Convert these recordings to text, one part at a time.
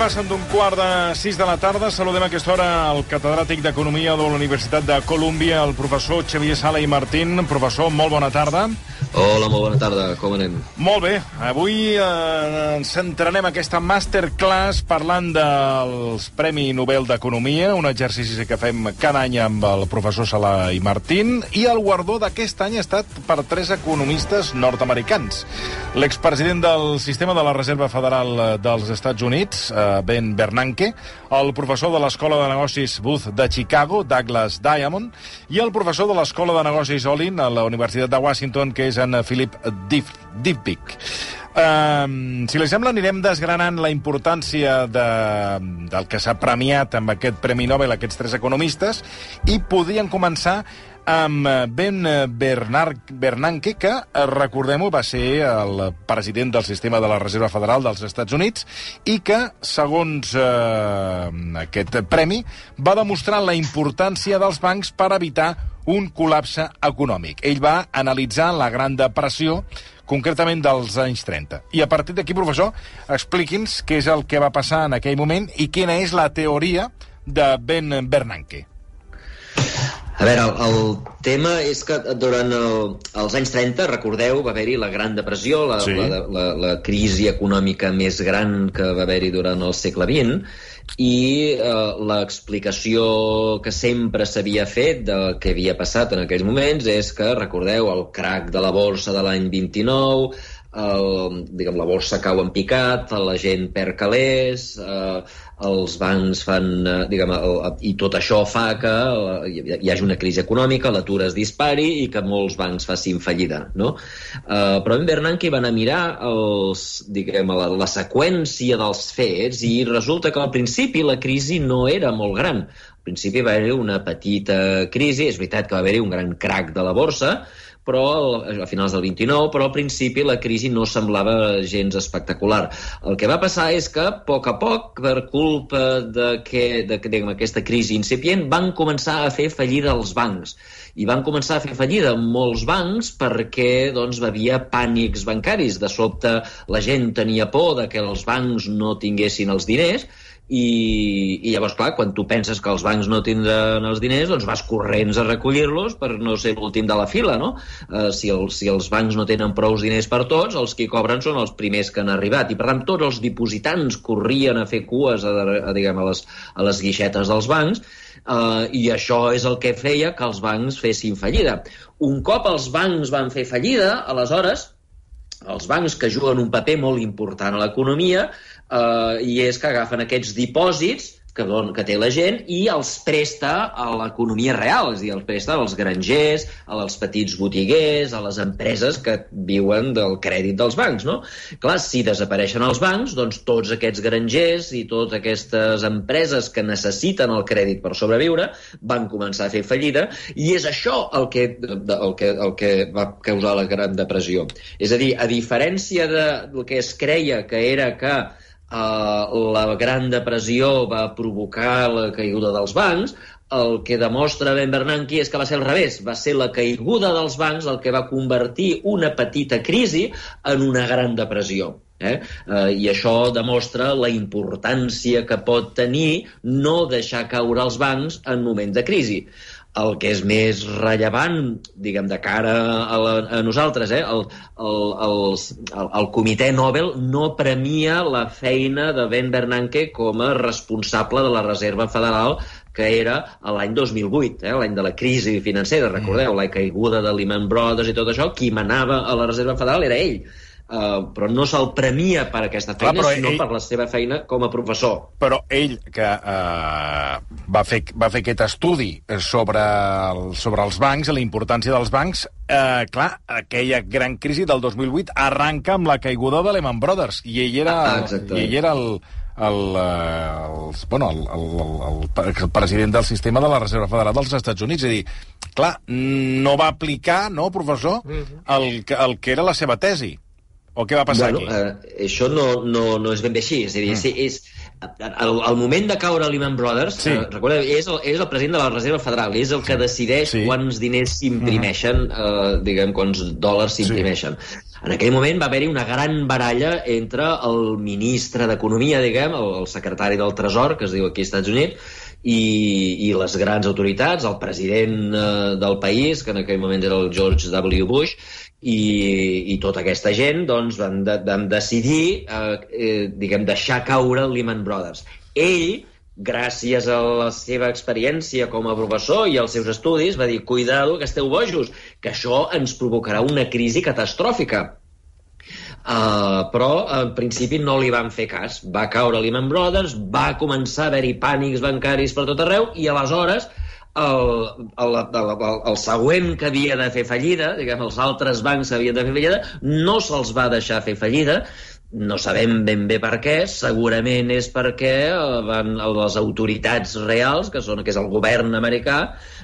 Passen d'un quart de sis de la tarda. Saludem a aquesta hora el catedràtic d'Economia de la Universitat de Colúmbia, el professor Xavier Sala i Martín. Professor, molt bona tarda. Hola, molt bona tarda. Com anem? Molt bé. Avui eh, ens centrarem aquesta masterclass parlant dels Premi Nobel d'Economia, un exercici que fem cada any amb el professor Sala i Martín, i el guardó d'aquest any ha estat per tres economistes nord-americans. L'expresident del sistema de la Reserva Federal dels Estats Units, eh, Ben Bernanke, el professor de l'Escola de Negocis Booth de Chicago, Douglas Diamond, i el professor de l'Escola de Negocis Olin a la Universitat de Washington, que és en Philip Dippic. Um, si li sembla, anirem desgranant la importància de, del que s'ha premiat amb aquest Premi Nobel aquests tres economistes i podrien començar amb Ben Bernard Bernanke, que, recordem-ho, va ser el president del sistema de la Reserva Federal dels Estats Units i que, segons eh, aquest premi, va demostrar la importància dels bancs per evitar un col·lapse econòmic. Ell va analitzar la Gran Depressió, concretament dels anys 30. I a partir d'aquí, professor, expliqui'ns què és el que va passar en aquell moment i quina és la teoria de Ben Bernanke. A veure, el, el tema és que durant el, els anys 30, recordeu, va haver-hi la Gran Depressió, la, sí. la, la, la crisi econòmica més gran que va haver-hi durant el segle XX, i eh, l'explicació que sempre s'havia fet del que havia passat en aquells moments és que, recordeu, el crac de la borsa de l'any 29, el, diguem, la borsa cau en picat, la gent perd calés, eh, els bancs fan, eh, diguem, el, i tot això fa que eh, hi hagi una crisi econòmica, l'atur es dispari i que molts bancs facin fallida, no? Eh, però en Bernanke van a mirar els, diguem, la, la seqüència dels fets i resulta que al principi la crisi no era molt gran. Al principi va haver una petita crisi, és veritat que va haver-hi un gran crac de la borsa, però a finals del 29, però al principi la crisi no semblava gens espectacular. El que va passar és que, a poc a poc, per culpa de de, aquesta crisi incipient, van començar a fer fallida els bancs. I van començar a fer fallida molts bancs perquè doncs, havia pànics bancaris. De sobte la gent tenia por de que els bancs no tinguessin els diners i, i llavors, clar, quan tu penses que els bancs no tindran els diners, doncs vas corrents a recollir-los per no ser l'últim de la fila, no? Uh, si, el, si els bancs no tenen prou diners per tots, els que cobren són els primers que han arribat. I, per tant, tots els dipositants corrien a fer cues a, a, diguem, a, les, a les guixetes dels bancs, uh, i això és el que feia que els bancs fessin fallida. Un cop els bancs van fer fallida, aleshores, els bancs que juguen un paper molt important a l'economia eh, i és que agafen aquests dipòsits que, don, que té la gent i els presta a l'economia real, és a dir, els presta als grangers, als petits botiguers, a les empreses que viuen del crèdit dels bancs, no? Clar, si desapareixen els bancs, doncs tots aquests grangers i totes aquestes empreses que necessiten el crèdit per sobreviure van començar a fer fallida i és això el que, el que, el que va causar la Gran Depressió. És a dir, a diferència del que es creia que era que Uh, la Gran Depressió va provocar la caiguda dels bancs, el que demostra Ben Bernanke és que va ser al revés. Va ser la caiguda dels bancs el que va convertir una petita crisi en una gran depressió. Eh? Uh, I això demostra la importància que pot tenir no deixar caure els bancs en moments de crisi el que és més rellevant, diguem, de cara a, la, a nosaltres, eh? el, el, el, el, el Comitè Nobel no premia la feina de Ben Bernanke com a responsable de la Reserva Federal que era l'any 2008, eh, l'any de la crisi financera, recordeu, mm. la caiguda de Lehman Brothers i tot això, qui manava a la Reserva Federal era ell. Uh, però no se'l premia per aquesta feina, Clar, sinó ell... per la seva feina com a professor. Però ell, que uh, va, fer, va fer aquest estudi sobre, el, sobre els bancs, la importància dels bancs, uh, clar, aquella gran crisi del 2008 arranca amb la caiguda de Lehman Brothers, i ell era, ah, i ell era el, el, el, bueno, el, el, el, el president del sistema de la Reserva Federal dels Estats Units. És a dir, clar, no va aplicar, no, professor, mhm. el, el que era la seva tesi. O què va passar bueno, aquí? Eh, això no, no, no és ben bé així. És a dir, mm. sí, és, al, al moment de caure Lehman Brothers, sí. eh, recorda, és el, és el president de la Reserva Federal, és el que decideix sí. quants diners s'imprimeixen, mm. eh, diguem, quants dòlars s'imprimeixen. Sí. En aquell moment va haver-hi una gran baralla entre el ministre d'Economia, diguem, el, el secretari del Tresor, que es diu aquí als Estats Units, i, i les grans autoritats, el president eh, del país, que en aquell moment era el George W. Bush, i, i tota aquesta gent doncs, van, de, van decidir eh, eh, diguem, deixar caure el Lehman Brothers. Ell, gràcies a la seva experiència com a professor i als seus estudis, va dir, cuidado, que esteu bojos, que això ens provocarà una crisi catastròfica. Uh, però en principi no li van fer cas. Va caure Lehman Brothers, va començar a haver-hi pànics bancaris per tot arreu i aleshores el, el, el, el, el següent que havia de fer fallida, diguem, els altres bancs havien de fer fallida, no se'ls va deixar fer fallida, no sabem ben bé per què, segurament és perquè eh, van, les autoritats reals, que, són, que és el govern americà,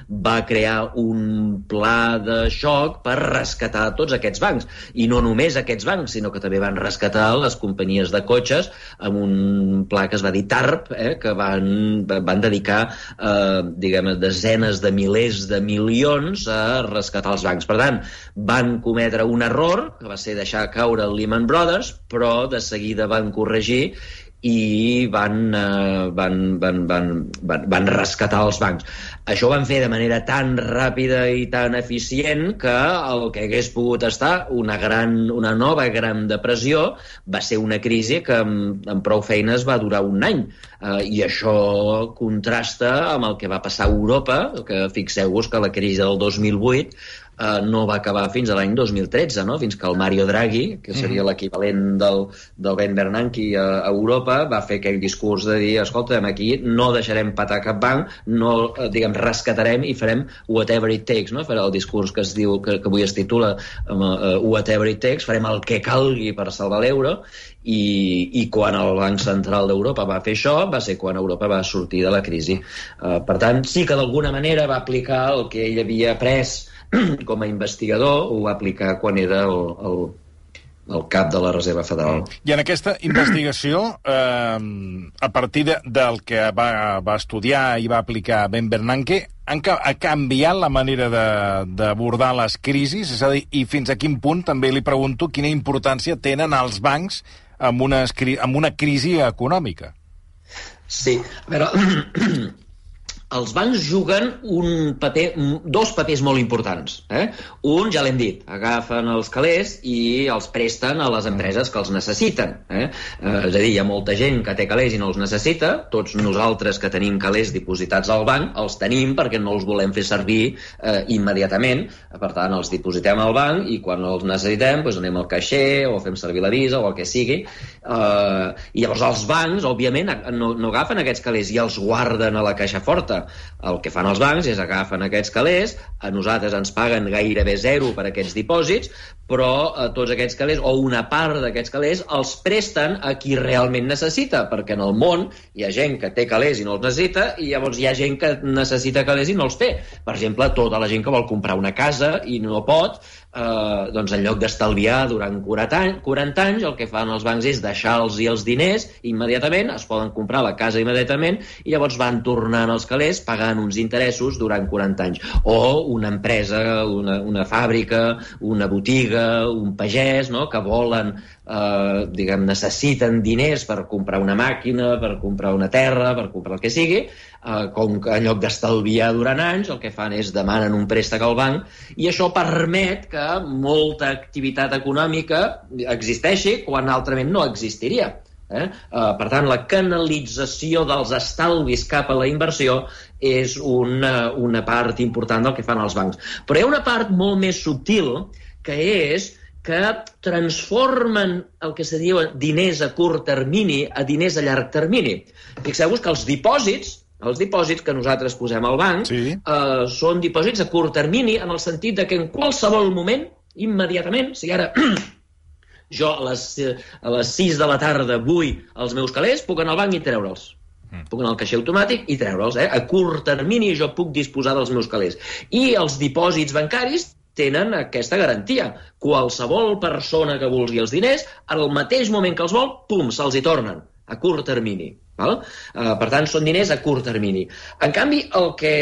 va crear un pla de xoc per rescatar tots aquests bancs. I no només aquests bancs, sinó que també van rescatar les companyies de cotxes amb un pla que es va dir TARP, eh, que van, van dedicar eh, diguem, desenes de milers de milions a rescatar els bancs. Per tant, van cometre un error, que va ser deixar caure el Lehman Brothers, però de seguida van corregir i van, eh, van, van, van, van, van rescatar els bancs. Això ho van fer de manera tan ràpida i tan eficient que el que hagués pogut estar una, gran, una nova gran depressió va ser una crisi que amb, amb prou feines va durar un any. Eh, I això contrasta amb el que va passar a Europa, que fixeu-vos que la crisi del 2008 eh, no va acabar fins a l'any 2013, no? fins que el Mario Draghi, que seria l'equivalent del, del Ben Bernanke a, a Europa, va fer aquell discurs de dir, escolta, aquí no deixarem patar cap banc, no, eh, diguem, rescatarem i farem whatever it takes, no? farà el discurs que es diu, que, que avui es titula uh, whatever it takes, farem el que calgui per salvar l'euro, i, i quan el Banc Central d'Europa va fer això va ser quan Europa va sortir de la crisi. Uh, per tant, sí que d'alguna manera va aplicar el que ell havia après com a investigador ho va aplicar quan era el, el, el cap de la Reserva Federal. I en aquesta investigació, eh, a partir de, del que va, va estudiar i va aplicar Ben Bernanke, han, ha canviat la manera d'abordar les crisis? És a dir, i fins a quin punt, també li pregunto, quina importància tenen els bancs en una, en una crisi econòmica? Sí, a veure, els bancs juguen un paper, dos papers molt importants. Eh? Un, ja l'hem dit, agafen els calés i els presten a les empreses que els necessiten. Eh? Eh, és a dir, hi ha molta gent que té calés i no els necessita, tots nosaltres que tenim calés dipositats al banc, els tenim perquè no els volem fer servir eh, immediatament, per tant, els dipositem al banc i quan els necessitem doncs anem al caixer o fem servir la visa o el que sigui. Eh, I llavors els bancs, òbviament, no, no agafen aquests calés i els guarden a la caixa forta el que fan els bancs és agafen aquests calés, a nosaltres ens paguen gairebé zero per aquests dipòsits, però a eh, tots aquests calés, o una part d'aquests calés, els presten a qui realment necessita, perquè en el món hi ha gent que té calés i no els necessita, i llavors hi ha gent que necessita calés i no els té. Per exemple, tota la gent que vol comprar una casa i no pot, eh, doncs en lloc d'estalviar durant 40 anys, 40 anys, el que fan els bancs és deixar-los els diners immediatament, es poden comprar la casa immediatament i llavors van tornant els calés pagant uns interessos durant 40 anys. O una empresa, una, una fàbrica, una botiga, un pagès, no?, que volen eh, diguem, necessiten diners per comprar una màquina, per comprar una terra, per comprar el que sigui, eh, com que en lloc d'estalviar durant anys, el que fan és demanen un préstec al banc, i això permet que molta activitat econòmica existeixi quan altrament no existiria. Eh? Uh, per tant, la canalització dels estalvis cap a la inversió és una, una part important del que fan els bancs. Però hi ha una part molt més subtil, que és que transformen el que se diu diners a curt termini a diners a llarg termini. Fixeu-vos que els dipòsits, els dipòsits que nosaltres posem al banc Sí. eh, són dipòsits a curt termini en el sentit de que en qualsevol moment, immediatament, si ara jo a les, eh, a les 6 de la tarda vull els meus calés, puc anar al banc i treure'ls. Puc anar al caixer automàtic i treure'ls. Eh? A curt termini jo puc disposar dels meus calés. I els dipòsits bancaris tenen aquesta garantia. Qualsevol persona que vulgui els diners, al mateix moment que els vol, pum, se'ls hi tornen, a curt termini. Val? Uh, per tant, són diners a curt termini. En canvi, el que,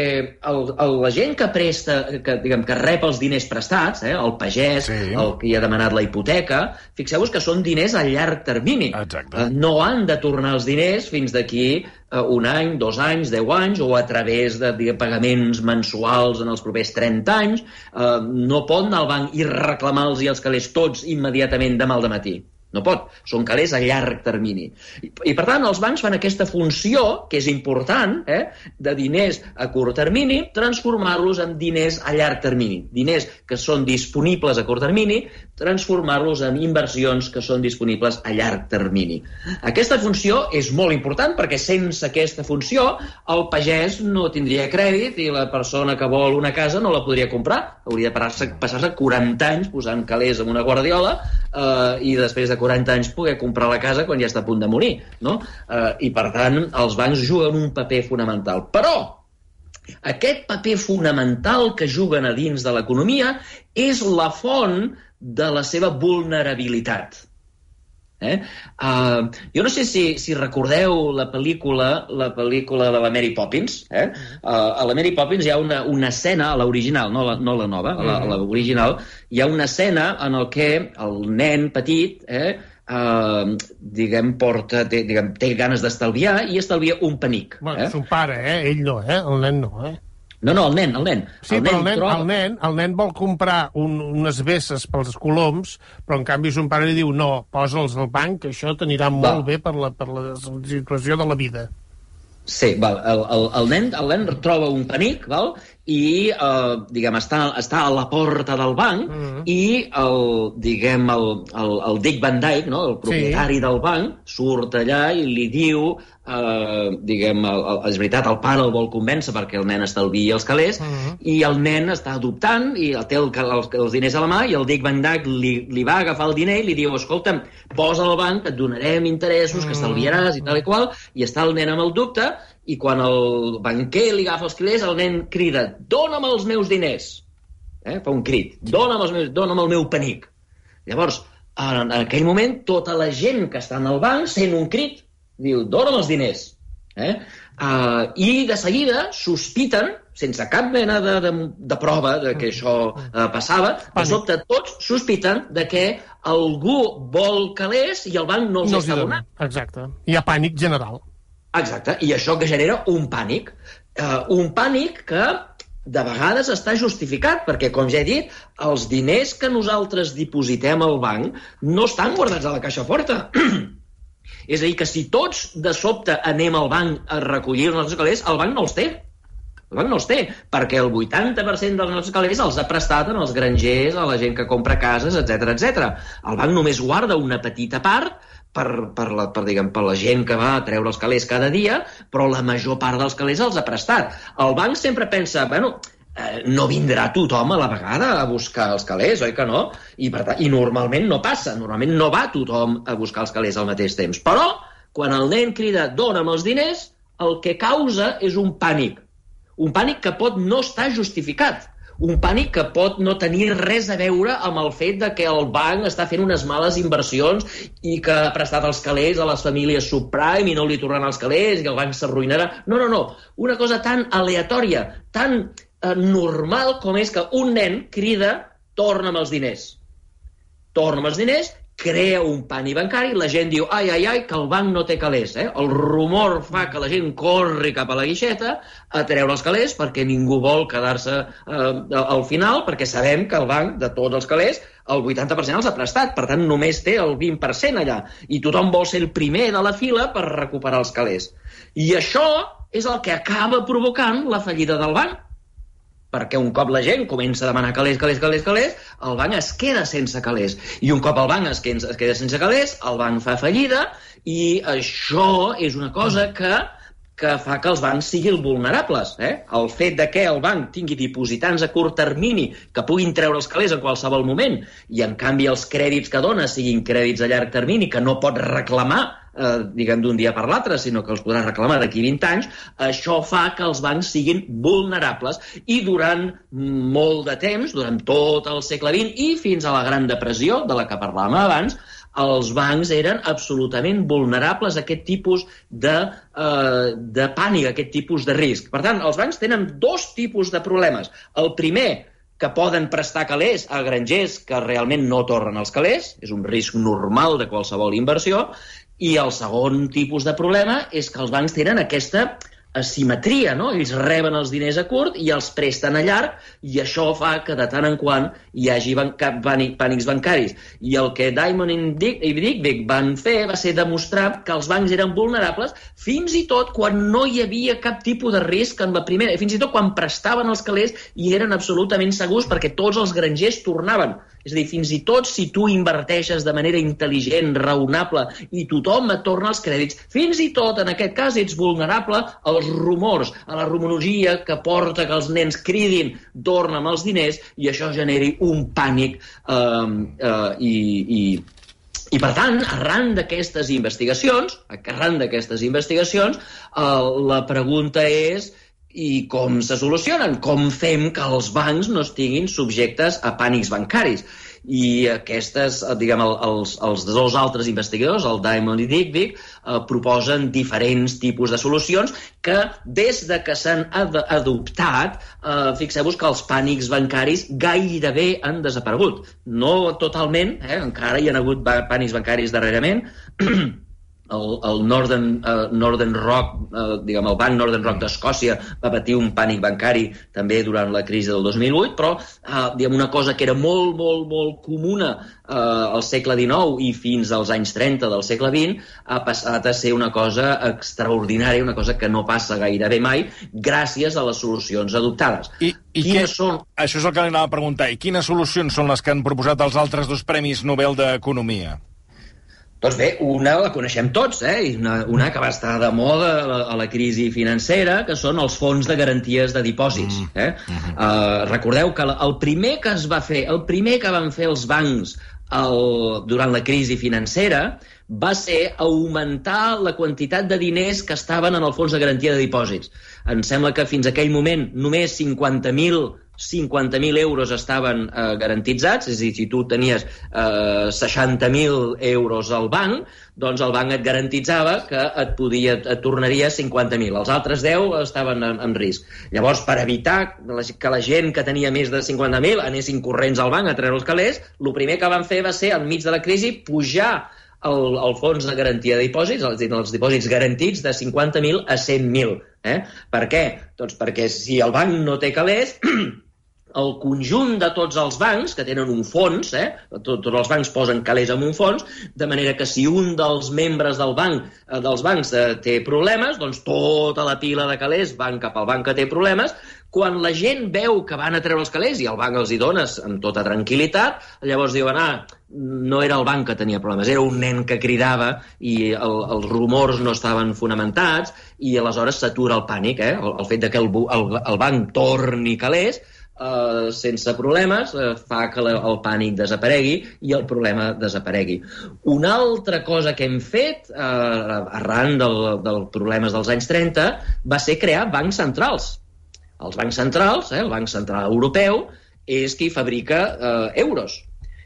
el, el, la gent que presta, que, diguem, que rep els diners prestats, eh, el pagès, Sí. el que hi ha demanat la hipoteca, fixeu-vos que són diners a llarg termini. Exacte. Eh, no han de tornar els diners fins d'aquí eh, un any, dos anys, deu anys, o a través de diguem, pagaments mensuals en els propers 30 anys. Eh, no poden anar al banc i reclamar-los els calés tots immediatament demà al matí. No pot. Són calés a llarg termini. I, I, per tant, els bancs fan aquesta funció, que és important, eh, de diners a curt termini, transformar-los en diners a llarg termini. Diners que són disponibles a curt termini, transformar-los en inversions que són disponibles a llarg termini. Aquesta funció és molt important perquè sense aquesta funció el pagès no tindria crèdit i la persona que vol una casa no la podria comprar. Hauria de passar-se passar 40 anys posant calés en una guardiola eh, i després de 40 anys poder comprar la casa quan ja està a punt de morir. No? Eh, I, per tant, els bancs juguen un paper fonamental. Però aquest paper fonamental que juguen a dins de l'economia és la font de la seva vulnerabilitat. Eh? Uh, jo no sé si, si recordeu la pel·lícula la pel·lícula de la Mary Poppins. Eh? Uh, a la Mary Poppins hi ha una, una escena, a l'original, no, la, no la nova, a la- a l'original, hi ha una escena en el que el nen petit eh, uh, diguem, porta, té, diguem, té ganes d'estalviar i estalvia un penic. Bueno, eh? son pare, eh? Ell no, eh? El nen no, eh? No, no, el nen, el nen. Sí, però el nen, troba- el, nen, el nen vol comprar un, unes vesses pels coloms, però en canvi son pare li diu no, posa'ls al banc, que això t'anirà molt bé per la, per la situació de la vida. Sí, val. El, el, el, nen, el nen troba un penic val? I eh, diguem, està, està a la porta del banc Mhm. i el, diguem, el, el, el Dick Van Dyke, no? el propietari del banc, surt allà i li diu eh, diguem, el, el, és veritat, el pare el vol convèncer perquè el nen estalviï els calés Mhm. i el nen està adoptant i té el, els, els diners a la mà i el Dick Van Dyke li, li va agafar el diner i li diu, escolta'm, posa al banc, et donarem interessos, que estalviaràs i tal i qual, i està el nen amb el dubte i quan el banquer li agafa els calés, el nen crida, dona'm els meus diners. Eh? Fa un crit, dona'm, els meus, dona'm el meu penic. Llavors, en, en aquell moment, tota la gent que està en el banc sent un crit, diu, dona'm els diners. Eh? Uh, I de seguida sospiten, sense cap mena de, de, de prova de que això uh, passava, de sobte tots sospiten de que algú vol calés i el banc no els No està dona. donant. Exacte. Hi ha pànic general. Exacte, i això que genera un pànic. Uh, un pànic que de vegades està justificat, perquè, com ja he dit, els diners que nosaltres dipositem al banc no estan guardats a la caixa forta. És a dir, que si tots de sobte anem al banc a recollir els nostres calés, el banc no els té. El banc no els té, perquè el 80% dels nostres calés els ha prestat als grangers, a la gent que compra cases, etc etc. El banc només guarda una petita part per, per, la, per, diguem, per la gent que va a treure els calés cada dia, però la major part dels calés els ha prestat. El banc sempre pensa, bueno, eh, no vindrà tothom a la vegada a buscar els calés, oi que no? I, per tant, I normalment no passa, normalment no va tothom a buscar els calés al mateix temps. Però, quan el nen crida dona'm els diners, el que causa és un pànic. Un pànic que pot no estar justificat. Un pànic que pot no tenir res a veure amb el fet de que el banc està fent unes males inversions i que ha prestat els calés a les famílies subprime i no li tornaran els calés i que el banc s'arruïnarà. No, no, no. Una cosa tan aleatòria, tan eh, normal com és que un nen crida torna'm els diners. Torna'm els diners, crea un pànic bancari, la gent diu ai, ai, ai, que el banc no té calés. Eh? El rumor fa que la gent corri cap a la guixeta a treure els calés perquè ningú vol quedar-se eh, al final, perquè sabem que el banc, de tots els calés, el 80% els ha prestat, per tant només té el 20% allà, i tothom vol ser el primer de la fila per recuperar els calés. I això és el que acaba provocant la fallida del banc, perquè un cop la gent comença a demanar calés, calés, calés, calés, el banc es queda sense calés. I un cop el banc es queda, es queda sense calés, el banc fa fallida i això és una cosa que que fa que els bancs siguin vulnerables. Eh? El fet de que el banc tingui dipositants a curt termini que puguin treure els calés en qualsevol moment i, en canvi, els crèdits que dona siguin crèdits a llarg termini que no pot reclamar eh, diguem, d'un dia per l'altre, sinó que els podrà reclamar d'aquí 20 anys, això fa que els bancs siguin vulnerables i durant molt de temps, durant tot el segle XX i fins a la Gran Depressió, de la que parlàvem abans, els bancs eren absolutament vulnerables a aquest tipus de, eh, de pànic, a aquest tipus de risc. Per tant, els bancs tenen dos tipus de problemes. El primer, que poden prestar calés a grangers que realment no tornen els calés, és un risc normal de qualsevol inversió, i el segon tipus de problema és que els bancs tenen aquesta asimetria, no? Ells reben els diners a curt i els presten a llarg i això fa que de tant en quant hi hagi banca, pànics bancaris. I el que Diamond i Digvig van fer va ser demostrar que els bancs eren vulnerables fins i tot quan no hi havia cap tipus de risc en la primera, fins i tot quan prestaven els calés i eren absolutament segurs perquè tots els grangers tornaven. És a dir, fins i tot si tu inverteixes de manera intel·ligent, raonable, i tothom et torna els crèdits, fins i tot en aquest cas ets vulnerable als rumors, a la rumorologia que porta que els nens cridin, torna'm els diners, i això generi un pànic eh, eh, i, i, i, per tant, arran d'aquestes investigacions, arran d'aquestes investigacions, eh, la pregunta és i com se solucionen, com fem que els bancs no estiguin subjectes a pànics bancaris. I aquestes, diguem, els, els dos altres investigadors, el Diamond i Digvig, eh, proposen diferents tipus de solucions que, des de que s'han ad adoptat, eh, fixeu-vos que els pànics bancaris gairebé han desaparegut. No totalment, eh, encara hi ha hagut pànics bancaris darrerament, el, el Northern, uh, Northern Rock, uh, diguem, el banc Northern Rock d'Escòcia va patir un pànic bancari també durant la crisi del 2008, però uh, diguem, una cosa que era molt, molt, molt comuna uh, al segle XIX i fins als anys 30 del segle XX ha passat a ser una cosa extraordinària, una cosa que no passa gairebé mai, gràcies a les solucions adoptades. I, i què, són... Això és el que li anava a preguntar. I quines solucions són les que han proposat els altres dos Premis Nobel d'Economia? Doncs bé, una la coneixem tots, eh? una, una que va estar de moda a la, a la crisi financera, que són els fons de garanties de dipòsits. Mm. Eh? Mm -hmm. uh, recordeu que el primer que es va fer, el primer que van fer els bancs el, durant la crisi financera va ser augmentar la quantitat de diners que estaven en el fons de garantia de dipòsits. Em sembla que fins aquell moment només 50.000 50.000 euros estaven eh, garantitzats, és a dir, si tu tenies eh, 60.000 euros al banc, doncs el banc et garantitzava que et, podia, et tornaria 50.000. Els altres 10 estaven en, en risc. Llavors, per evitar que la gent que tenia més de 50.000 anessin corrents al banc a treure els calés, el primer que van fer va ser, enmig de la crisi, pujar el, el fons de garantia de dipòsits, els, els dipòsits garantits, de 50.000 a 100.000. Eh? Per què? Doncs perquè si el banc no té calés, el conjunt de tots els bancs, que tenen un fons, eh? Tot, tots els bancs posen calés en un fons, de manera que si un dels membres del banc, eh, dels bancs eh, té problemes, doncs tota la pila de calés van cap al banc que té problemes. Quan la gent veu que van a treure els calés i el banc els hi dones amb tota tranquil·litat, llavors diuen, ah, no era el banc que tenia problemes, era un nen que cridava i el, els rumors no estaven fonamentats i aleshores s'atura el pànic, eh? el, el fet de que el, el, el banc torni calés eh, sense problemes eh, fa que la, el pànic desaparegui i el problema desaparegui. Una altra cosa que hem fet eh, arran dels del problemes dels anys 30 va ser crear bancs centrals. Els bancs centrals, eh, el Banc Central Europeu, és qui fabrica eh, euros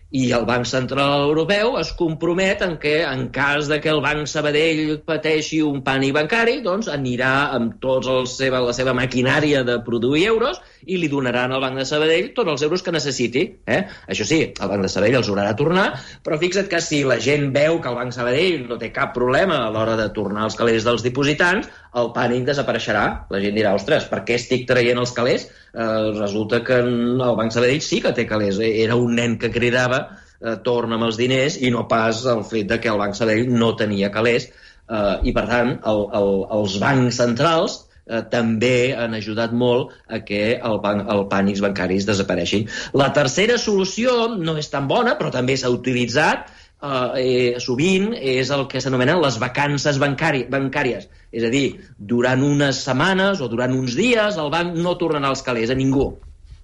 i el Banc Central Europeu es compromet en que, en cas de que el Banc Sabadell pateixi un pànic bancari, doncs anirà amb tots el seva, la seva maquinària de produir euros i li donaran al Banc de Sabadell tots els euros que necessiti. Eh? Això sí, el Banc de Sabadell els haurà de tornar, però fixa't que si la gent veu que el Banc Sabadell no té cap problema a l'hora de tornar els calés dels dipositants, el pànic desapareixerà. La gent dirà, ostres, per què estic traient els calés? Eh, resulta que el Banc Sabadell sí que té calés. Eh, era un nen que cridava eh, torna'm els diners i no pas el fet de que el Banc Sabadell no tenia calés. Eh, I, per tant, el, el, els bancs centrals eh, també han ajudat molt a que el, ban el pànics bancaris desapareixin. La tercera solució no és tan bona, però també s'ha utilitzat, eh, eh, sovint és el que s'anomenen les vacances bancari bancàries. És a dir, durant unes setmanes o durant uns dies el banc no tornarà als calés a ningú.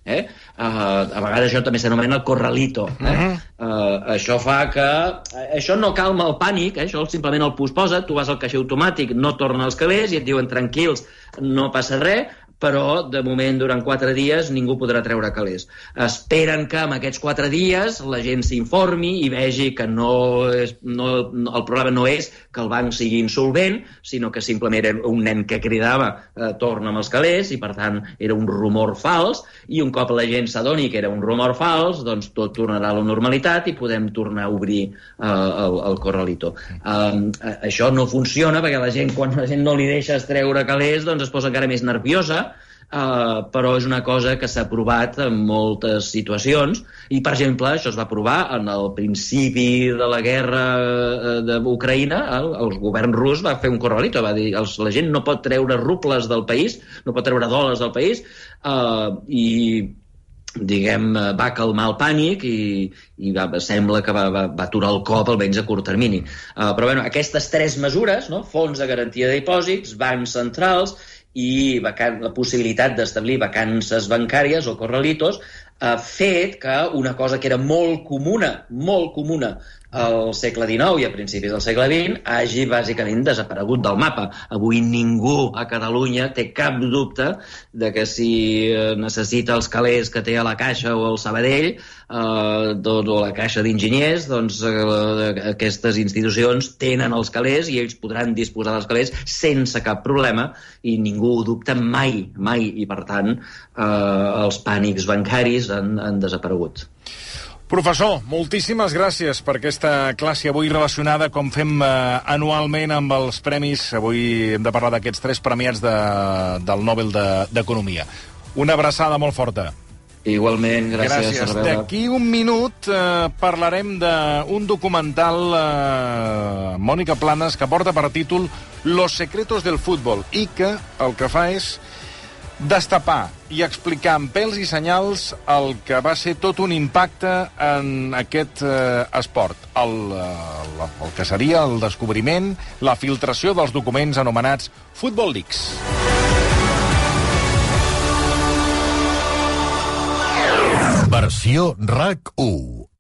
Eh? Uh, a vegades això també s'anomena el corralito. Eh? Uh -huh. uh, això fa que... Uh, això no calma el pànic, eh? això simplement el posposa, tu vas al caixer automàtic, no torna als calés i et diuen tranquils, no passa res, però de moment durant quatre dies ningú podrà treure calés. Esperen que en aquests quatre dies la gent s'informi i vegi que no és, no, el problema no és que el banc sigui insolvent, sinó que simplement era un nen que cridava eh, torna amb els calés i per tant era un rumor fals i un cop la gent s'adoni que era un rumor fals, doncs tot tornarà a la normalitat i podem tornar a obrir eh, el, el corralito. Um, això no funciona perquè la gent, quan la gent no li deixa treure calés, doncs es posa encara més nerviosa Uh, però és una cosa que s'ha provat en moltes situacions i, per exemple, això es va provar en el principi de la guerra uh, d'Ucraïna el, el govern rus va fer un corralito, va dir els, la gent no pot treure rubles del país, no pot treure dòlars del país uh, i diguem, va calmar el pànic i, i va, sembla que va, va, va aturar el cop almenys a curt termini. Uh, però bueno, aquestes tres mesures, no? fons de garantia de dipòsits, bancs centrals i vacan la possibilitat d'establir vacances bancàries o corralitos ha fet que una cosa que era molt comuna, molt comuna al segle XIX i a principis del segle XX hagi bàsicament desaparegut del mapa. Avui ningú a Catalunya té cap dubte de que si eh, necessita els calés que té a la Caixa o al Sabadell eh, doncs, o la Caixa d'Enginyers, doncs eh, aquestes institucions tenen els calés i ells podran disposar dels calés sense cap problema i ningú ho dubta mai, mai, i per tant eh, els pànics bancaris han, han desaparegut. Professor, moltíssimes gràcies per aquesta classe avui relacionada, com fem eh, anualment amb els premis. Avui hem de parlar d'aquests tres premiats de, del Nobel d'Economia. De, Una abraçada molt forta. Igualment, gràcies. Gràcies. D'aquí un minut eh, parlarem d'un documental, eh, Mònica Planes, que porta per títol Los secretos del fútbol i que el que fa és destapar i explicar amb pèls i senyals el que va ser tot un impacte en aquest eh, esport. El, eh, el que seria el descobriment, la filtració dels documents anomenats Football Leaks. Versió RAC 1